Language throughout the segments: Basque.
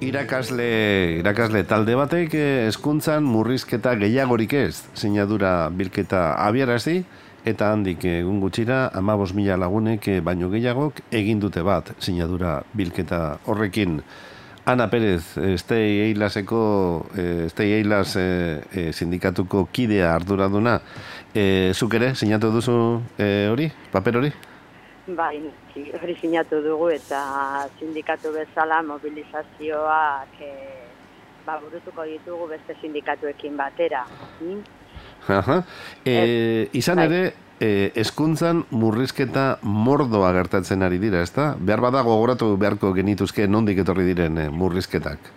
irakasle, irakasle talde batek eh, hezkuntzan murrizketa gehiagorik ez, sinadura bilketa abiarazi, eta handik egun gutxira, amabos mila lagunek eh, baino gehiagok egin dute bat, sinadura bilketa horrekin. Ana Pérez, Estei Eilaseko, Estei Eilas sindikatuko kidea arduraduna, e, zuk ere, sinatu duzu hori, paper hori? Bai, hori sinatu dugu eta sindikatu bezala mobilizazioak e, ba, burutuko ditugu beste sindikatuekin batera. Hmm? Aha. E, izan bai. ere, e, eskuntzan murrizketa mordoa gertatzen ari dira, ezta? Behar badago gogoratu beharko genituzke nondik etorri diren e, murrizketak.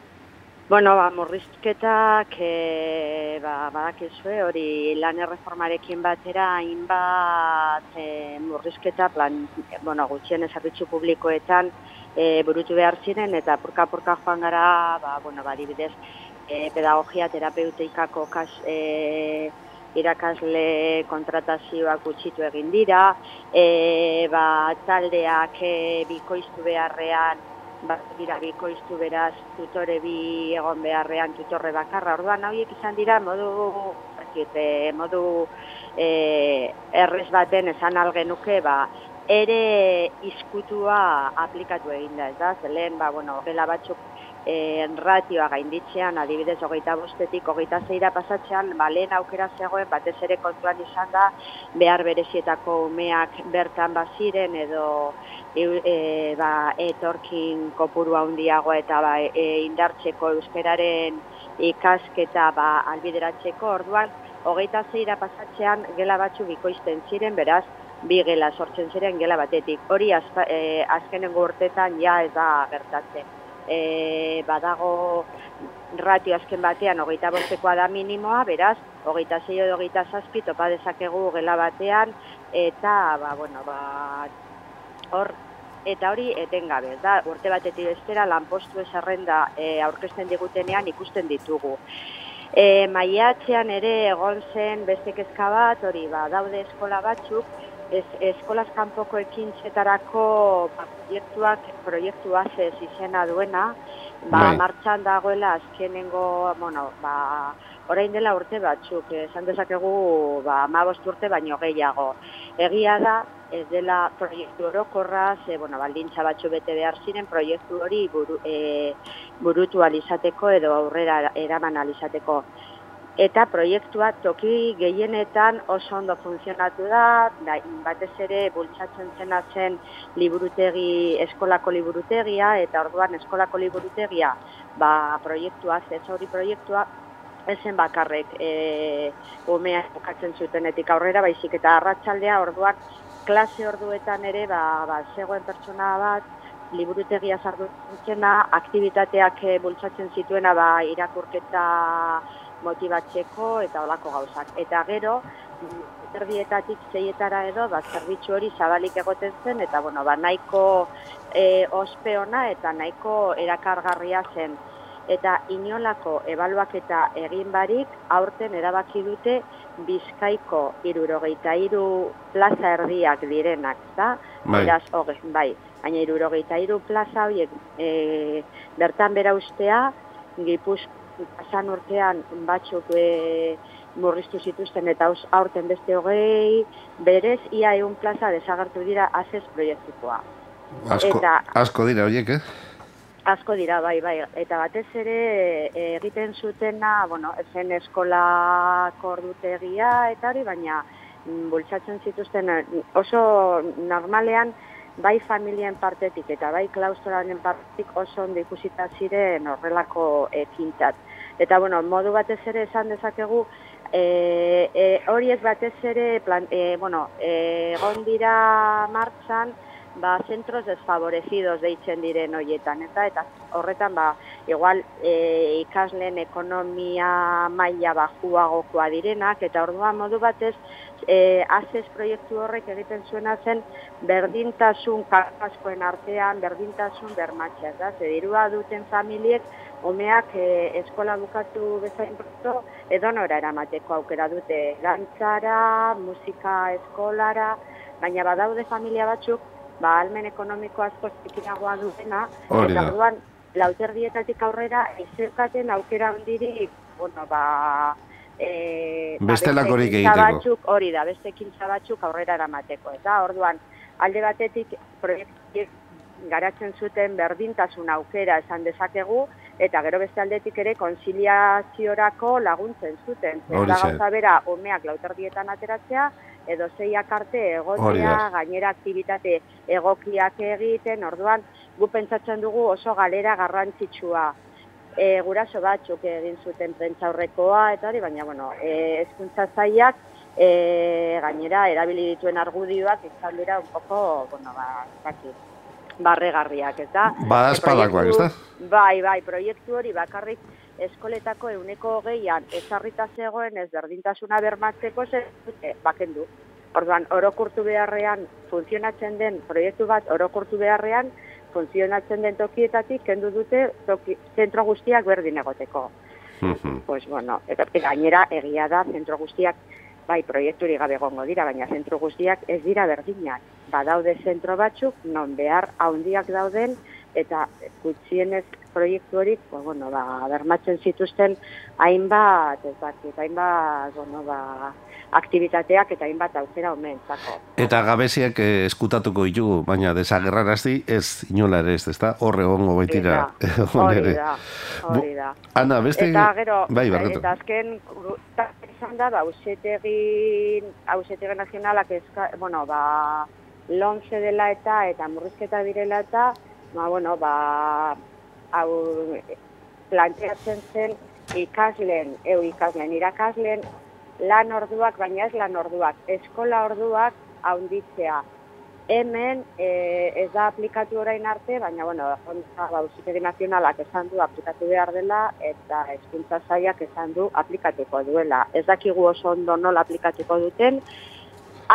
Bueno, ba, murrizketak, e, ba, badakizue, hori lan erreformarekin batera, hainbat e, murrizketa, plan, bueno, gutxien ezarbitzu publikoetan e, burutu behar ziren, eta purka-purka joan gara, ba, bueno, ba, dibidez, e, pedagogia terapeutikako kas, e, irakasle kontratazioak gutxitu egin dira, e, ba, taldeak e, bikoiztu beharrean, bat dira bikoiztu beraz tutore bi egon beharrean tutorre bakarra. Orduan hauek izan dira modu ezkite, modu e, errez baten esan algenuke ba ere iskutua aplikatu egin da, ez da? Zelen, ba, bueno, gela batzuk e, ratioa gainditzean, adibidez, hogeita bostetik, hogeita zeira pasatzean, ba, lehen aukera zegoen, batez ere kontuan izan da, behar berezietako umeak bertan baziren, edo e, ba, etorkin kopuru handiago eta ba, e, indartzeko euskeraren ikasketa ba, albideratzeko, orduan, hogeita zeira pasatzean, gela batzu bikoizten ziren, beraz, bi gela sortzen ziren gela batetik. Hori azka, e, azkenengo urtetan ja ez da gertatzen e, badago ratio azken batean hogeita bostekoa da minimoa, beraz, hogeita zei edo hogeita zazpi topa dezakegu gela batean, eta, ba, bueno, ba, hor, eta hori etengabe, da, urte batetik bestera lanpostu esarrenda e, aurkezten digutenean ikusten ditugu. E, maiatzean ere egon zen beste kezka bat, hori ba, daude eskola batzuk, ez, eskolaz kanpoko ekintzetarako ba, proiektuak, proiektua ez izena duena, ba, bai. martxan dagoela azkenengo, bueno, ba, orain dela urte batzuk, esan dezakegu, ba, amabost urte baino gehiago. Egia da, ez dela proiektu orokorra, ze, bueno, baldintza batzu bete behar ziren, proiektu hori buru, e, burutu alizateko edo aurrera eraman alizateko eta proiektua toki gehienetan oso ondo funtzionatu da, da batez ere bultzatzen zena zen liburutegi, eskolako liburutegia, eta orduan eskolako liburutegia ba, proiektua, ez hori proiektua, ezen bakarrek e, umea bukatzen zutenetik aurrera, baizik eta arratsaldea orduan klase orduetan ere ba, ba, zegoen pertsona bat, liburutegia sartu aktivitateak e, bultzatzen zituena ba, irakurketa motibatzeko eta olako gauzak. Eta gero, erdietatik zeietara edo, ba, zerbitzu hori zabalik egoten zen, eta bueno, ba, nahiko e, ospeona eta nahiko erakargarria zen. Eta inolako ebaluak eta egin barik, aurten erabaki dute bizkaiko irurogeita iru plaza erdiak direnak, da? Bai. Eraz, hoge, bai. Baina irurogeita iru plaza horiek e, bertan bera ustea, Gipuzko pasan urtean batzuk e, murriztu zituzten eta aurten beste hogei, berez ia egun plaza desagartu dira azez proiektukoa. Asko, eta, asko dira horiek, eh? Asko dira, bai, bai. Eta batez ere e, egiten zutena, bueno, zen eskola kordutegia eta hori, baina mm, bultzatzen zituzten oso normalean bai familien partetik eta bai klaustroaren partetik oso ondo ikusita ziren horrelako ekintzat. Eta, bueno, modu batez ere esan dezakegu, e, e, hori ez batez ere, plan, e, bueno, e, dira martzan, ba, zentros desfavorecidos deitzen diren horietan, eta, eta horretan, ba, igual, e, ikasleen ekonomia maila bajuagokoa direnak, eta orduan modu batez, e, azez proiektu horrek egiten zuena zen berdintasun kakaskoen artean, berdintasun bermatxea, da, ze dirua duten familiek, Omeak e, eskola bukatu bezain proto, edo nora eramateko aukera dute gantzara, musika eskolara, baina badaude familia batzuk, ba, almen ekonomiko asko zikinagoa dutena, eta orduan lauterdietatik aurrera izerkaten aukera hondirik, bueno, ba, e, bestelakorik egiteko. Batzuk, hori da, beste ekintza batzuk aurrera eramateko. Eta orduan, alde batetik proiektiek garatzen zuten berdintasun aukera esan dezakegu, eta gero beste aldetik ere konziliaziorako laguntzen zuten. Eta gauza bera, omeak lauterdietan ateratzea, edo zeiak arte egotea, gainera aktivitate egokiak egiten, orduan, gu pentsatzen dugu oso galera garrantzitsua. E, guraso batzuk egin zuten prentza aurrekoa eta hori, baina bueno, e, ezkuntza zaiak e, gainera erabili dituen argudioak izan dira un poco, bueno, ba, baki, barregarriak, ez da? Ba, espadakoak, ez da? Bai, bai, proiektu hori bakarrik eskoletako euneko geian ezarrita zegoen ez berdintasuna bermatzeko ze, bakendu. Orduan, orokurtu beharrean, funtzionatzen den proiektu bat orokurtu beharrean, funtzionatzen den tokietatik kendu dute toki, zentro guztiak berdin egoteko. pues bueno, gainera egia da zentro guztiak bai proiekturi gabe gongo dira, baina zentro guztiak ez dira berdinak. Badaude zentro batzuk non behar handiak dauden eta gutxienez proiektu hori, bueno, ba, bermatzen zituzten hainbat, ez dakit, hainbat, bueno, ba, aktivitateak eta hainbat aukera omentzako. Eta gabeziak eh, eskutatuko ditugu, baina desagerrarazti ez inola ere ez, ezta? Horre gongo baitira. Hori da, hori da. Ana, beste... Eta gero, bai, eta azken, izan da, ba, ausetegin, ausetegin nazionalak ezka, bueno, ba, lonze dela eta, eta murrizketa direla eta, ba, bueno, ba, hau, planteatzen zen ikasleen, eu ikasleen, irakasleen, lan orduak, baina ez lan orduak, eskola orduak haunditzea. Hemen e, ez da aplikatu orain arte, baina, bueno, jontza, ba, nazionalak esan du aplikatu behar dela, eta eskuntza zaiak esan du aplikatuko duela. Ez dakigu oso ondo nola aplikatuko duten,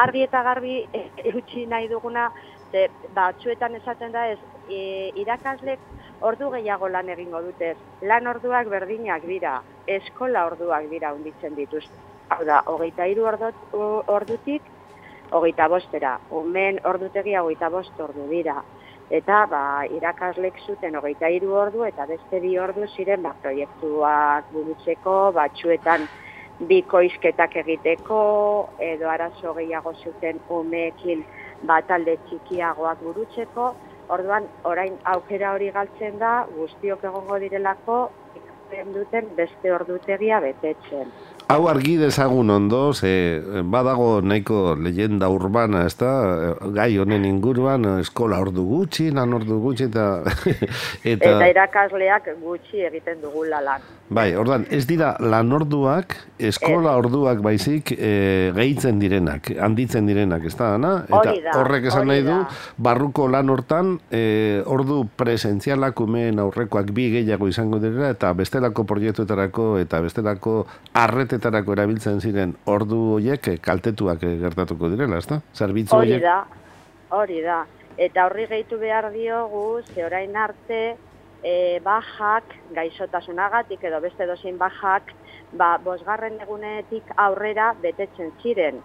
argi eta garbi e, eutxi nahi duguna, ze, batzuetan esaten da ez, e, irakaslek ordu gehiago lan egingo dutez. Lan orduak berdinak dira, eskola orduak dira unditzen dituzte. Hau da, hogeita iru ordutik, hogeita bostera. Omen ordutegia hogeita bost ordu dira. Eta ba, irakaslek zuten hogeita iru ordu eta beste bi ordu ziren ba, proiektuak burutzeko, batxuetan bikoizketak egiteko, edo arazo gehiago zuten umeekin bat alde txikiagoak burutzeko. Orduan, orain aukera hori galtzen da, guztiok egongo direlako, ikasten duten beste ordutegia betetzen. Hau argi dezagun ondo, ze badago nahiko leyenda urbana, ez da, gai honen inguruan, eskola ordu gutxi, lan ordu gutxi, eta... eta, eta irakasleak gutxi egiten dugula lan. Bai, ordan, ez dira lan orduak, eskola orduak baizik e, gehitzen direnak, handitzen direnak, ez da, Ana? Eta horrek esan nahi du, barruko lan hortan, e, ordu presentzialak umeen aurrekoak bi gehiago izango direla, eta bestelako proiektuetarako eta bestelako arretetarako erabiltzen ziren ordu horiek kaltetuak gertatuko direla, ez da? Zerbitzu hori da, hori da. Eta horri gehitu behar diogu, ze orain arte, e, bajak, gaixotasunagatik edo beste dozein bajak, ba, bosgarren egunetik aurrera betetzen ziren.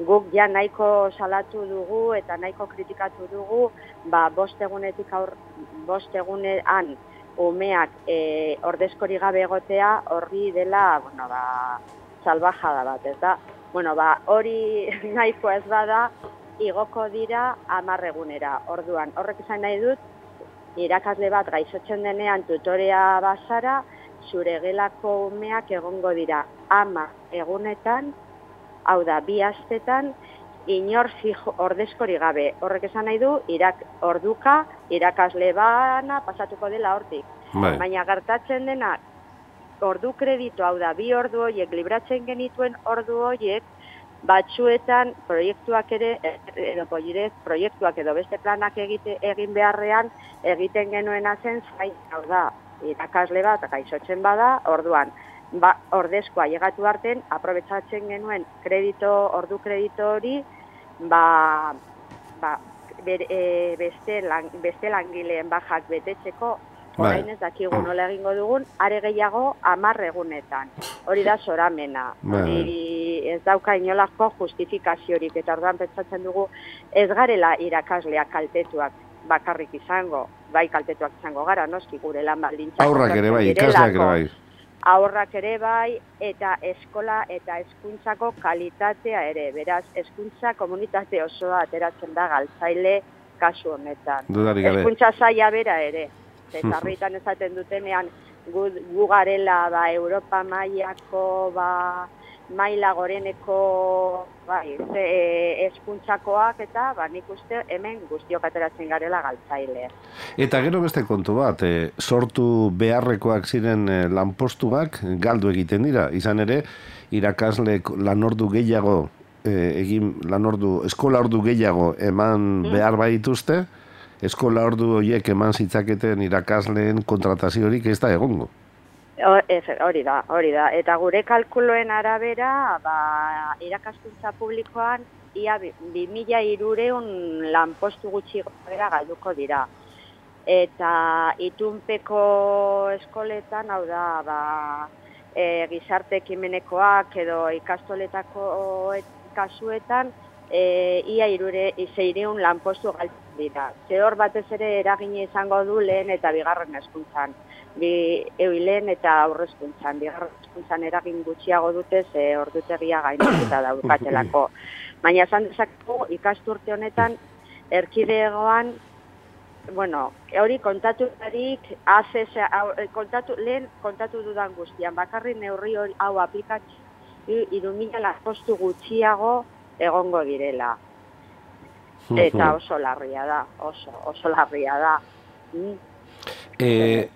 Guk ja nahiko salatu dugu eta nahiko kritikatu dugu, ba, bost egunetik aur, bost egunean umeak e, ordezkori gabe egotea horri dela, bueno, ba, salbajada bat, ez da? Bueno, ba, hori nahiko ez bada, igoko dira amarregunera. Orduan, horrek izan nahi dut, irakasle bat gaizotzen denean tutorea bazara, zure gelako umeak egongo dira ama egunetan, hau da, bi astetan, inor ordezkori gabe. Horrek esan nahi du, irak orduka, irakasle bana pasatuko dela hortik. Bai. Baina gertatzen dena, ordu kredito, hau da, bi ordu horiek, libratzen genituen ordu horiek, batzuetan proiektuak ere edo poirez, proiektuak edo beste planak egite, egin beharrean egiten genuena zen zain hau da irakasle bat gaixotzen bada orduan ba, ordezkoa llegatu arten aprobetsatzen genuen kredito ordu kredito hori ba, ba, e, beste, lang, beste langileen bajak betetzeko Bai. Orain ez dakigu nola egingo dugun, are gehiago amar egunetan. Hori da soramena. Bai. Hori ez dauka inolako justifikaziorik eta orduan pentsatzen dugu ez garela irakasleak kaltetuak. bakarrik izango, bai kaltetuak izango gara, noski gure lan baldintzak. Aurrak ere bai, ikasleak ere bai. Aurrak ere bai, eta eskola eta hezkuntzako kalitatea ere, beraz, hezkuntza komunitate osoa ateratzen da galtzaile kasu honetan. Hezkuntza zaila bera ere, eta harritan esaten dutenean, gu, gu garela ba, Europa mailako ba, maila goreneko bai, ze, eskuntzakoak eta ba, nik uste hemen guztiok ateratzen garela galtzaile. Eta gero beste kontu bat, e, sortu beharrekoak ziren e, lanpostuak galdu egiten dira. Izan ere, irakasle lanordu gehiago, e, egin lanordu, eskola ordu gehiago eman mm. behar baituzte, eskola ordu horiek eman zitzaketen irakasleen kontrataziorik ez da egongo. Hori da, hori da. Eta gure kalkuloen arabera, ba, irakaskuntza publikoan, ia bi, mila irureun lanpostu gutxi gara galduko dira. Eta itunpeko eskoletan, hau da, ba, e, gizarte ekimenekoak edo ikastoletako kasuetan, e, ia irure, izeireun lanpostu galdu dira. Zehor batez ere eragine izango du lehen eta bigarren eskuntzan. Bi euilen eta aurrezkuntzan. Bigarren eskuntzan eragin gutxiago dute ze ordutegia gainatuta daukatelako. Baina esan dezakegu ikasturte honetan erkidegoan bueno, hori kontatu darik, kontatu, lehen kontatu dudan guztian, bakarri neurri hori hau aplikatzi irumila postu gutxiago egongo direla eta oso larria da, oso, oso larria da. Mm. E,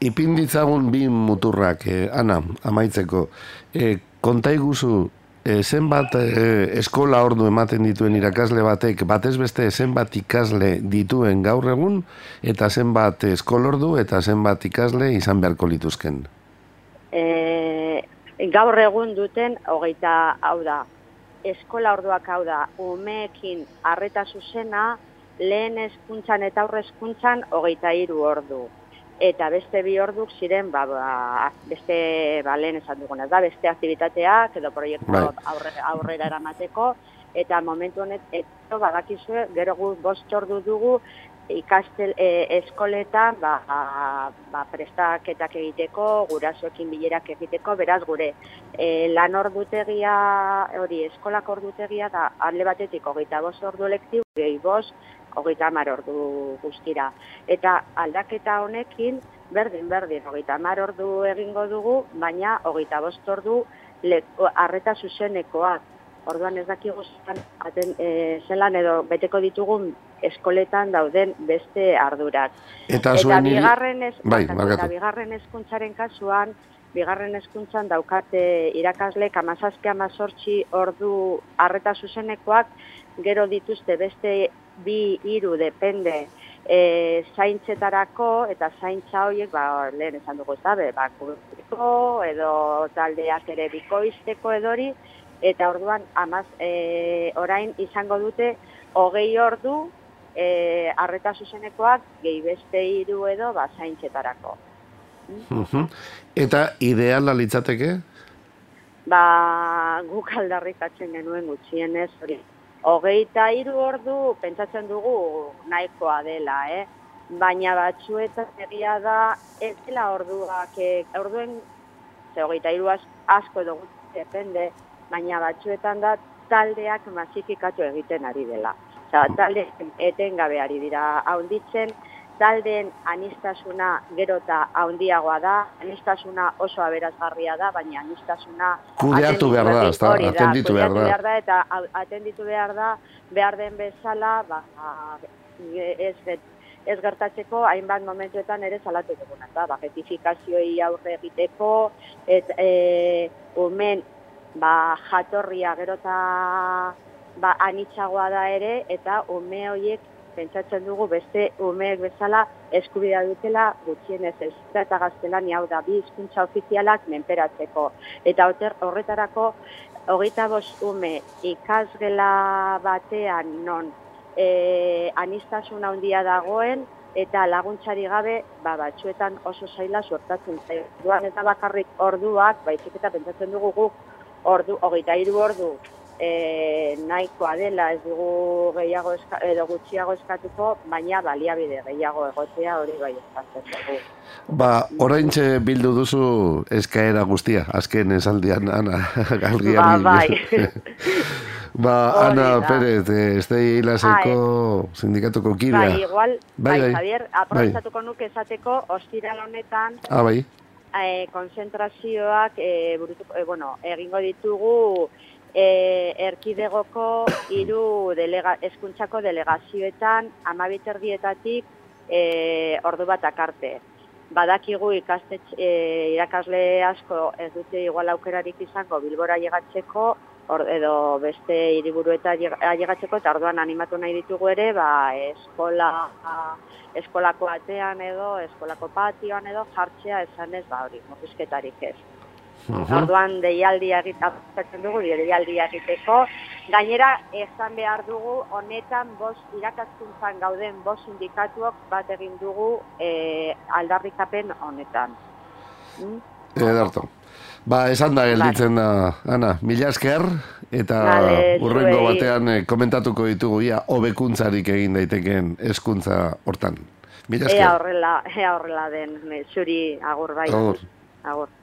ipinditzagun bi muturrak, e, Ana, amaitzeko. E, konta iguzu, e, zenbat e, eskola ordu ematen dituen irakasle batek, batez beste zenbat ikasle dituen gaur egun, eta zenbat eskolordu eta zenbat ikasle izan beharko lituzken? E, gaur egun duten, hogeita, hau da, eskola orduak hau da, umeekin arreta zuzena, lehen eskuntzan eta aurre eskuntzan hogeita hiru ordu. Eta beste bi orduk ziren, ba, ba, beste, ba, lehen esan duguna, da, beste aktivitateak edo proiektu bai. aurrera eramateko, eta momentu honet, eto, badakizue, gero gu bost ordu dugu, ikastel e, eskoletan ba, ba, prestaketak egiteko, gurasoekin bilerak egiteko, beraz gure e, lan ordutegia, hori eskolak ordutegia da alde batetik hogeita bost ordu lektibu, gehi bost, hogeita mar ordu guztira. Eta aldaketa honekin, berdin, berdin, hogeita mar ordu egingo dugu, baina hogeita bost ordu arreta zuzenekoak. Orduan ez dakigu zelan, e, zelan edo beteko ditugun eskoletan dauden beste ardurak. Eta, eta bigarren, ez, bai, eta bigarren eskuntzaren kasuan, bigarren eskuntzan daukate irakasle kamazazki amazortzi ordu arreta zuzenekoak, gero dituzte beste bi hiru depende e, zaintzetarako eta zaintza horiek, ba, lehen esan dugu ez ba, edo taldeak ere bikoizteko edori, eta orduan amaz, e, orain izango dute hogei ordu e, arreta zuzenekoak gehi beste hiru edo ba, zaintzetarako. Eta ideala litzateke? Ba, guk aldarrikatzen genuen gutxienez, hori. Hogeita hiru ordu pentsatzen dugu nahikoa dela, eh? Baina batzuetan egia da ez dela orduak, eh, orduen, ze hogeita hiru asko edo depende, baina batzuetan da taldeak masifikatu egiten ari dela. Osa, talde etengabe ari dira haunditzen, taldeen anistasuna gero eta haundiagoa da, anistasuna oso aberazgarria da, baina anistasuna... Kudeatu behar da, da, atenditu behar da. Behar da. Eta atenditu behar da, behar den bezala, ba, ez, ez gertatzeko hainbat momentuetan ere salatu duguna, eta ba, aurre egiteko, et, e, umen ba, jatorria gerota ba, anitzagoa da ere, eta ume horiek pentsatzen dugu beste umeek bezala eskubidea dutela gutxienez ez eta gaztelani hau da bi hizkuntza ofizialak menperatzeko. Eta horretarako hogeita bost ume ikasgela batean non e, anistasun handia dagoen eta laguntzari gabe ba, batzuetan oso zaila suertatzen zaio. Duan eta bakarrik orduak, baizik eta pentsatzen dugu guk ordu, hogeita hiru ordu e, nahikoa dela, ez dugu gehiago eska, edo gutxiago eskatuko, baina baliabide gehiago egotea hori bai eskatzen dugu. Ba, orain bildu duzu eskaera guztia, azken esaldian, Ana, galgian. Ba, bai. ba, Ana Pérez, ez da hilaseko sindikatuko kidea. Bai, igual, bai, bai, Javier, aprobetsatuko nuke esateko, ostiral honetan, ah, bai. e, konzentrazioak e, burutu, e, bueno, egingo ditugu e, erkidegoko hiru delega, eskuntzako delegazioetan amabiterdietatik e, ordu bat akarte. Badakigu ikastetx, e, irakasle asko ez dute igual aukerarik izango bilbora llegatzeko or, edo beste hiriburueta llegatzeko eta orduan animatu nahi ditugu ere ba, eskola eskolako atean edo eskolako patioan edo jartzea esan ez ba hori, murrizketarik ez. -huh. Orduan deialdia egiten dugu, deialdia egiteko. Gainera, esan behar dugu, honetan, bos, irakaskuntzan gauden bos sindikatuok bat egin dugu e, aldarrikapen honetan. Mm? Edarto. Ba, esan da gelditzen da, Ana, mila esker, eta vale, urrengo batean eh, komentatuko ditugu, ia, hobekuntzarik egin daiteken eskuntza hortan. Mila esker. Ea horrela, ea horrela den, zuri agur bai. Agur. Agur.